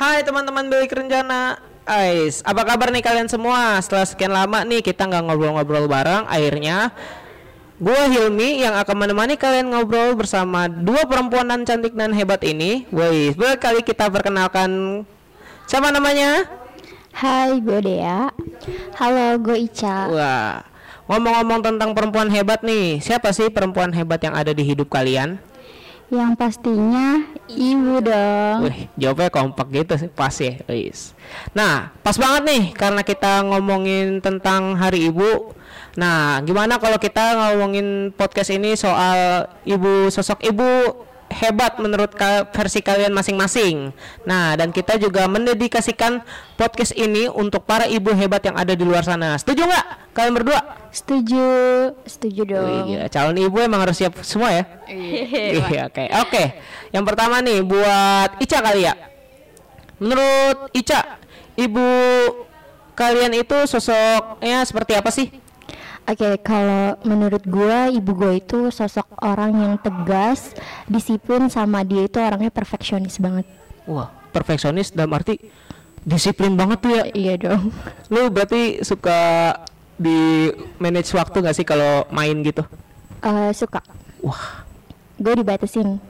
Hai teman-teman Bilik Rencana Ais, apa kabar nih kalian semua? Setelah sekian lama nih kita nggak ngobrol-ngobrol bareng Akhirnya Gue Hilmi yang akan menemani kalian ngobrol bersama dua perempuan dan cantik dan hebat ini Wih, berkali kita perkenalkan Siapa namanya? Hai, gue Dea. Halo, gue Ica. Wah, ngomong-ngomong tentang perempuan hebat nih Siapa sih perempuan hebat yang ada di hidup kalian? Yang pastinya ibu dong. Wih, jawabnya kompak gitu sih, pas ya, Wis. Nah, pas banget nih karena kita ngomongin tentang Hari Ibu. Nah, gimana kalau kita ngomongin podcast ini soal ibu sosok ibu hebat menurut ka- versi kalian masing-masing. Nah, dan kita juga mendedikasikan podcast ini untuk para ibu hebat yang ada di luar sana. Setuju nggak kalian berdua? Setuju, setuju dong. gila, calon ibu emang harus siap semua ya. Iya, oke. Oke. Yang pertama nih buat Ica kali ya. Menurut Ica, ibu kalian itu sosoknya seperti apa sih? Oke, kalau menurut gue ibu gue itu sosok orang yang tegas, disiplin sama dia itu orangnya perfeksionis banget. Wah, perfeksionis dalam arti disiplin banget tuh ya. Iya dong. Lu berarti suka di manage waktu gak sih kalau main gitu? Eh, suka. Wah, Gue dibatasin.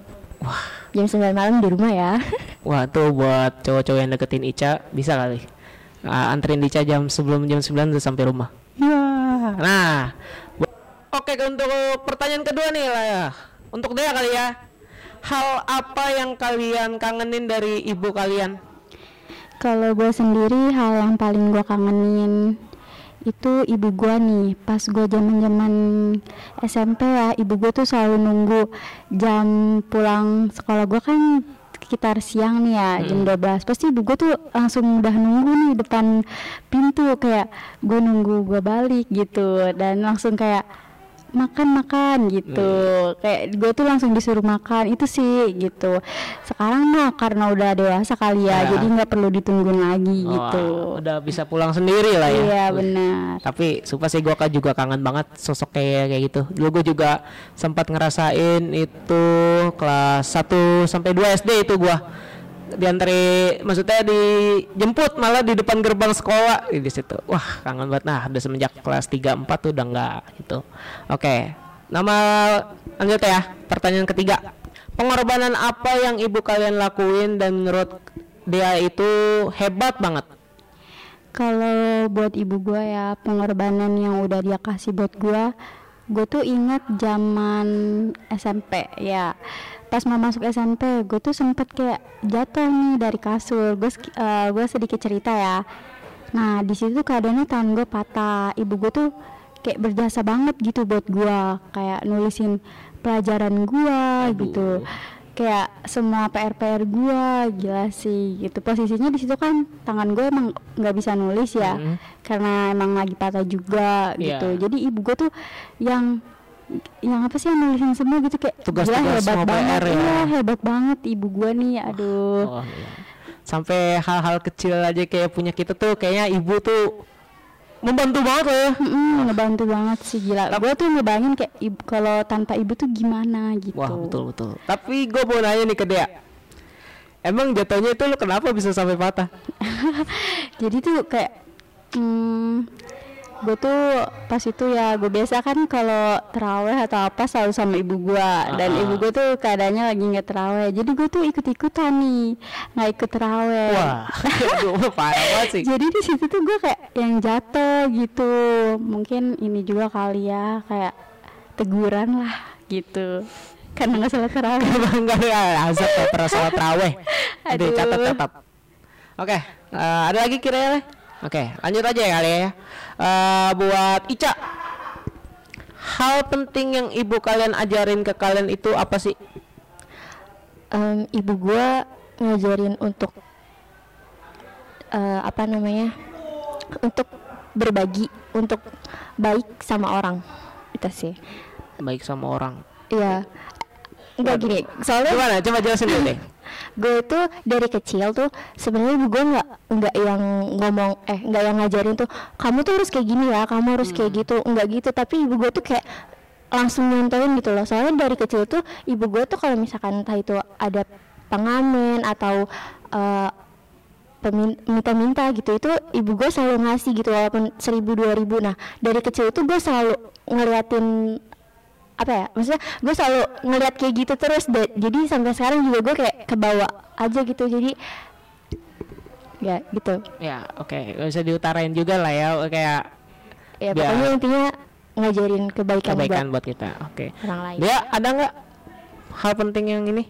wah, Jam 9 malam di rumah ya. wah tuh buat cowok-cowok yang deketin Ica bisa kali. Ah, anterin Ica jam sebelum jam 9 udah sampai rumah. Nah, oke untuk pertanyaan kedua nih lah ya. Untuk dia kali ya. Hal apa yang kalian kangenin dari ibu kalian? Kalau gue sendiri hal yang paling gue kangenin itu ibu gue nih pas gue zaman zaman SMP ya ibu gue tuh selalu nunggu jam pulang sekolah gue kan sekitar siang nih ya jam 12 pasti gue tuh langsung udah nunggu nih depan pintu kayak gue nunggu gue balik gitu. Dan langsung kayak makan makan gitu kayak gue tuh langsung disuruh makan itu sih gitu sekarang mah karena udah dewasa kali ya Ya. jadi nggak perlu ditungguin lagi Wah, gitu udah bisa pulang sendiri lah ya. iya benar Tapi sumpah sih gue kan juga kangen banget sosok kayak kayak gitu. Dulu gue juga sempat ngerasain itu kelas 1 sampai 2 SD itu gua diantri maksudnya dijemput malah di depan gerbang sekolah di situ. Wah, kangen banget. Nah, udah semenjak kelas 3 4 tuh udah enggak gitu. Oke. Nama lanjut ya. Pertanyaan ketiga. Pengorbanan apa yang ibu kalian lakuin dan menurut dia itu hebat banget? Kalau buat ibu gua ya pengorbanan yang udah dia kasih buat gua, gue tuh ingat zaman SMP ya. Pas mau masuk SMP, gue tuh sempet kayak jatuh nih dari kasur. Gue gue sedikit cerita ya. Nah di situ keadaannya tangan gue patah. Ibu gue tuh kayak berjasa banget gitu buat gua, kayak nulisin pelajaran gua gitu kayak semua PR-PR gua gila sih gitu posisinya di situ kan tangan gue emang nggak bisa nulis ya Mhm. karena emang lagi patah juga Iya. gitu jadi ibu gue tuh yang yang apa sih yang nulisin semua gitu kayak Tugas-tugas hebat banget PR ya. iya hebat banget ibu gue nih aduh Oh, iya. Sampai hal-hal kecil aja kayak punya kita tuh kayaknya ibu tuh membantu banget loh ya. Mm-mm, ngebantu banget sih gila gue tuh ngebayangin kayak ibu kalau tanpa ibu tuh gimana gitu Wah betul betul. Tapi gue mau nanya nih ke dia. Emang jatuhnya itu lu kenapa bisa sampai patah? jadi tuh kayak hmm, gue tuh pas itu ya gue biasa kan kalau teraweh atau apa selalu sama ibu gue dan Ah. ibu gue tuh keadaannya lagi nggak teraweh jadi gue tuh ikut ikutan nih nggak ikut teraweh Wah, aduh parah banget sih. jadi di situ tuh gue kayak yang jatuh gitu mungkin ini juga kali ya kayak teguran lah gitu karena nggak salah teraweh enggak ya azab pernah sholat terawih. Jadi Aduh. catat catat. Oke, eh, ada lagi kira-kira? Oke, lanjut aja ya kali ya. Eh, buat Ica. Hal penting yang ibu kalian ajarin ke kalian itu apa sih? Em, ibu gue ngajarin untuk eh, apa namanya untuk berbagi untuk baik sama orang itu sih Baik sama orang. iya enggak gini soalnya Gimana? Coba jelasin dulu deh. gue tuh dari kecil tuh sebenarnya ibu gue nggak nggak yang ngomong eh nggak yang ngajarin tuh kamu tuh harus kayak gini ya kamu harus kayak gitu nggak gitu. Tapi ibu gue tuh kayak langsung nyontohin gitu loh. Soalnya dari kecil tuh ibu gue tuh kalau misalkan entah itu ada pengamen atau eh, pemin- minta-minta gitu itu ibu gue selalu ngasih gitu walaupun seribu dua ribu. Nah dari kecil itu gue selalu ngeliatin apa ya maksudnya gue selalu ngeliat kayak gitu terus da- jadi sampai sekarang juga gue kayak kebawa aja gitu jadi ya gitu Ya, oke, nggak usah diutarain juga lah ya, kayak ya pokoknya intinya ngajarin kebaikan, kebaikan buat buat kita. Oke. orang lain Dia ada nggak hal penting yang ini?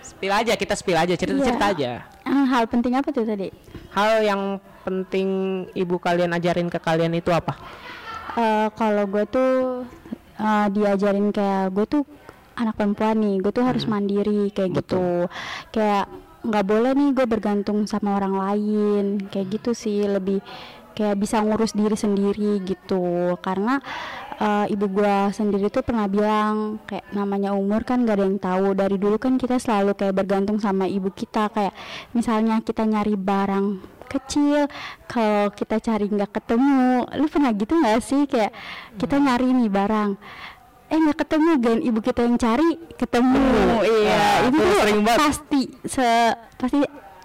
Spill aja, kita spill aja, cerita-cerita Iya. aja. Ah, hal penting apa tuh tadi Hal yang penting ibu kalian ajarin ke kalian itu apa? Eh, kalau gue tuh eh, diajarin kayak gue tuh anak perempuan nih gue tuh harus mandiri kayak Hmm. Betul. gitu kayak nggak boleh nih gue bergantung sama orang lain kayak gitu sih. Lebih kayak bisa ngurus diri sendiri gitu. Karena eh, ibu gua sendiri tuh pernah bilang kayak namanya umur kan gak ada yang tahu. Dari dulu kan kita selalu kayak bergantung sama ibu kita. Kayak misalnya kita nyari barang kecil kalau kita cari nggak ketemu lu pernah gitu nggak sih kayak kita nyari nih barang eh nggak ketemu gen ibu kita yang cari ketemu Ah, iya itu tuh sering banget. pasti se pasti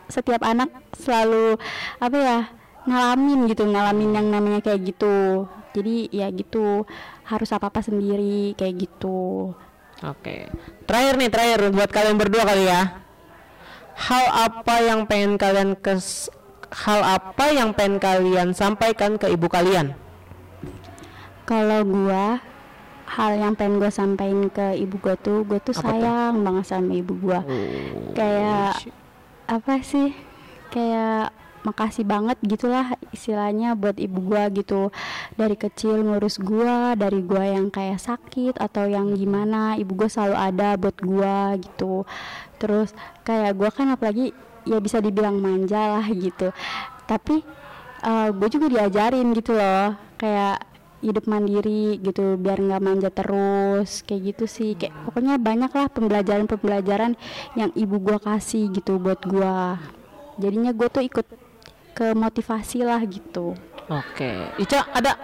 setiap anak selalu apa ya ngalamin gitu ngalamin yang namanya kayak gitu jadi ya gitu harus apa apa sendiri kayak gitu Oke. Terakhir nih, terakhir buat kalian berdua kali ya. Hal apa yang pengen kalian kes hal apa yang pengen kalian sampaikan ke ibu kalian? kalau gua hal yang pengen gue sampaikan ke ibu gua tuh gue tuh Apa tuh? sayang banget sama ibu gua. Kayak apa sih? Kayak makasih banget gitulah istilahnya buat ibu gua gitu. Dari kecil ngurus gua dari gua yang kayak sakit atau yang gimana ibu gua selalu ada buat gua gitu. Terus kayak gua kan apalagi ya bisa dibilang manja lah gitu. Tapi gue juga diajarin gitu loh kayak hidup mandiri gitu biar nggak manja terus kayak gitu sih. Kayak pokoknya banyak lah pembelajaran pembelajaran yang ibu gua kasih gitu buat gua. Jadinya gue tuh ikut ke motivasi lah gitu. Oke. Ica ada?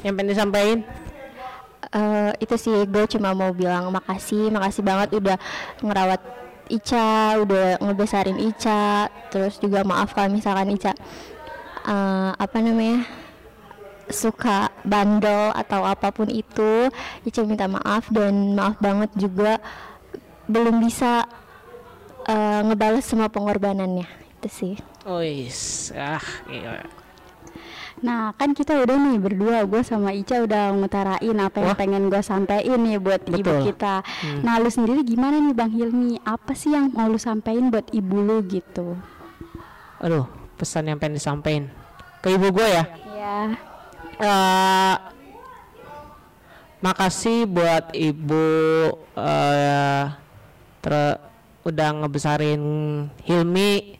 Yang pengen disampaikan? Eh, itu sih gue cuma mau bilang makasih makasih banget udah ngerawat Ica udah ngebesarin Ica terus juga maaf kalau misalkan Ica eh, apa namanya suka bandel atau apa pun itu Ica minta maaf dan maaf banget juga belum bisa eh, ngebales semua pengorbanannya. Itu sih. Wis, ah, gila. Nah kan kita udah nih berdua gue sama Ica udah ngutarain apa yang Wah. pengen gue sampein nih buat ibu Betul. kita. Nah lu sendiri gimana nih Bang Hilmi? Apa sih yang mau lu sampein buat ibu lu gitu? Aduh, pesan yang pengen disampaikan ke ibu gue ya. Ya. Eh, makasih buat ibu eh ter- udah ngebesarin Hilmi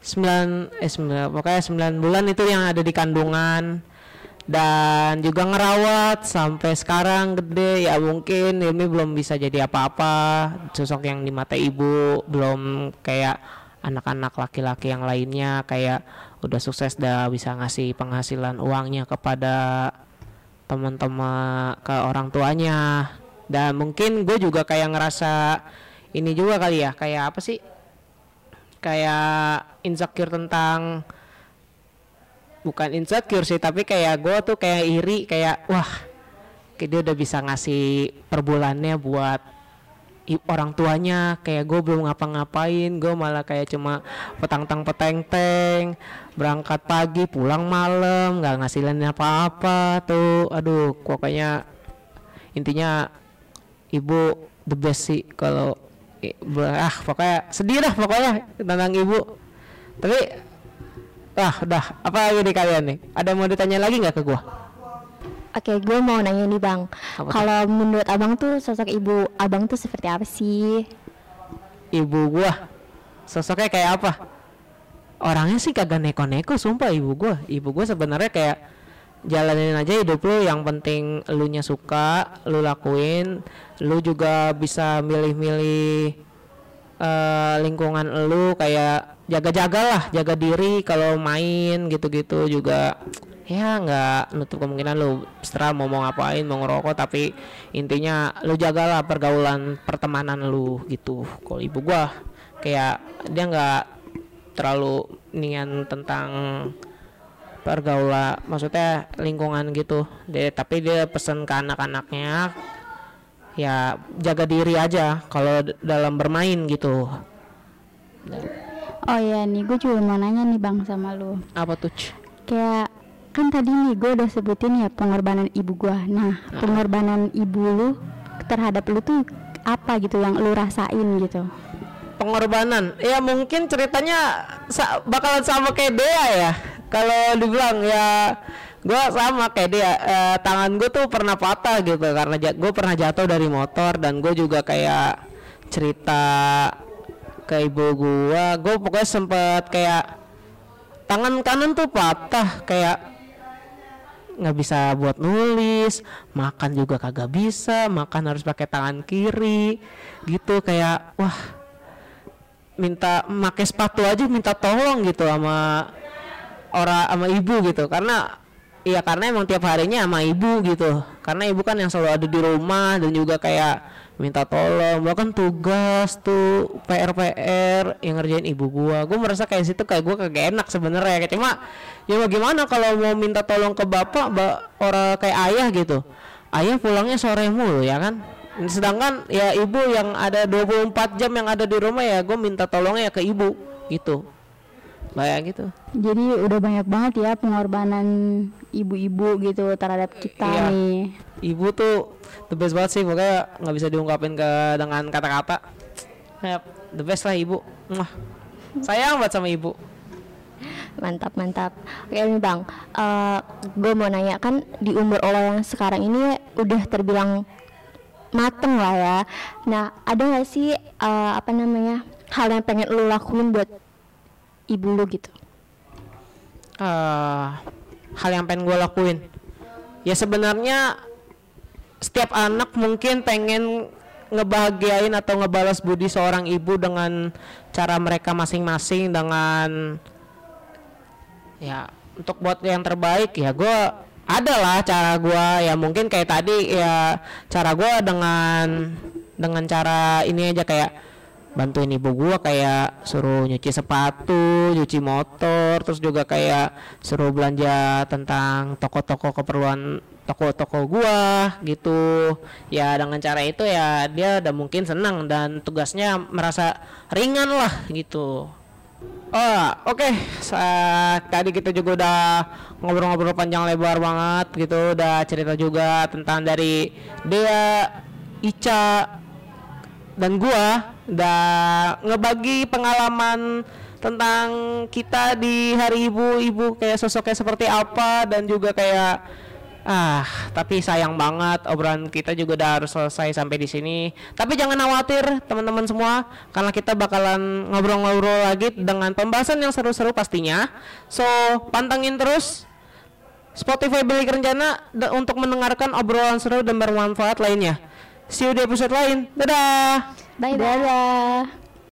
9 eh 9 pokoknya 9 bulan itu yang ada di kandungan. Dan juga ngerawat sampai sekarang gede ya mungkin Hilmi belum bisa jadi apa-apa. Sosok yang di mata ibu belum kayak anak-anak laki-laki yang lainnya kayak udah sukses dah bisa ngasih penghasilan uangnya kepada teman-teman ke orang tuanya. Dan mungkin gue juga kayak ngerasa ini juga kali ya kayak apa sih kayak insecure tentang bukan insecure sih tapi kayak gue tuh kayak iri kayak wah kayak dia udah bisa ngasih per bulannya buat orang tuanya. Kayak gue belum ngapa-ngapain gue malah kayak cuma petang-tang peteng-teng berangkat pagi pulang malam nggak ngasilin apa-apa tuh. Aduh pokoknya intinya ibu the best sih kalau ah pokoknya sedih dah pokoknya tentang ibu. Tapi ah udah apa lagi nih kalian nih? Ada mau ditanya lagi nggak ke gua? Oke, gue mau nanya nih bang, kalau menurut abang tuh sosok ibu abang tuh seperti apa sih? ibu gua sosoknya kayak apa? Orangnya sih kagak neko-neko sumpah ibu gua. Ibu gua sebenarnya kayak jalanin aja hidup lu. Yang penting lu nya suka lu lakuin. Lu juga bisa milih-milih eh, lingkungan lu. Kayak jaga-jaga lah jaga diri kalau main gitu-gitu juga. Ya nggak nutup kemungkinan lu setelah mau mau ngapain mau ngerokok. Tapi intinya lu jagalah pergaulan pertemanan lu gitu. Kalau ibu gua kayak dia nggak terlalu nian tentang pergaulan maksudnya lingkungan gitu dia tapi dia pesen ke anak-anaknya ya jaga diri aja kalau dalam bermain gitu Oh iya nih, gue juga mau nanya nih bang sama lu. apa tuh? Kayak kan tadi nih gue udah sebutin ya pengorbanan ibu gue. Nah, pengorbanan ibu lu terhadap lu tuh apa gitu yang lu rasain gitu? pengorbanan ya mungkin ceritanya sa- bakalan sama kayak Dea ya kalau dibilang ya gua sama kayak dia eh, tangan gue tuh pernah patah gitu karena gue pernah jatuh dari motor dan gue juga kayak cerita ke ibu gua. Gue pokoknya sempet kayak tangan kanan tuh patah kayak nggak bisa buat nulis makan juga kagak bisa makan harus pakai tangan kiri gitu kayak wah minta pakai sepatu aja minta tolong gitu sama orang sama ibu gitu. Karena iya karena emang tiap harinya sama ibu gitu. Karena ibu kan yang selalu ada di rumah dan juga kayak minta tolong. Bahkan tugas tuh PR PR yang ngerjain ibu gua. Gua merasa kayak situ kayak gua kagak enak kayak cuma ya bagaimana kalau mau minta tolong ke bapak ba, orang kayak ayah gitu. Ayah pulangnya sore mulu ya kan? Sedangkan ya ibu yang ada 24 jam yang ada di rumah ya gue minta tolongnya ya ke ibu gitu kayak gitu Jadi udah banyak banget ya pengorbanan ibu-ibu gitu terhadap kita Iya. nih. ibu tuh the best banget sih pokoknya nggak bisa diungkapin ke dengan kata-kata ya the best lah ibu Mwah. sayang banget sama ibu Mantap, mantap. Oke nih bang, gue mau nanya kan di umur lo yang sekarang ini udah terbilang mateng lah ya. Nah, ada nggak sih eh, apa namanya hal yang pengen lo lakuin buat ibu lo gitu? eh hal yang pengen gue lakuin. Ya sebenarnya setiap anak mungkin pengen ngebahagiain atau ngebalas budi seorang ibu dengan cara mereka masing-masing dengan ya untuk buat yang terbaik. Ya gue ada lah cara gue ya mungkin kayak tadi ya cara gue dengan dengan cara ini aja kayak bantuin ibu gua kayak suruh nyuci sepatu, nyuci motor, terus juga kayak suruh belanja tentang toko-toko keperluan toko-toko gua gitu. Ya dengan cara itu ya dia udah mungkin senang dan tugasnya merasa ringan lah gitu. Oh, oke. Sa- Tadi kita juga udah ngobrol-ngobrol panjang lebar banget gitu, udah cerita juga tentang dari Dea, Ica, dan gua udah ngebagi pengalaman tentang kita di hari ibu ibu kayak sosoknya seperti apa dan juga kayak ah tapi sayang banget obrolan kita juga udah harus selesai sampai di sini. Tapi jangan khawatir teman-teman semua karena kita bakalan ngobrol-ngobrol lagi dengan pembahasan yang seru-seru pastinya. So pantengin terus Spotify Beli Rencana untuk mendengarkan obrolan seru dan bermanfaat lainnya see you di episode lain. Dadah. Bye bye.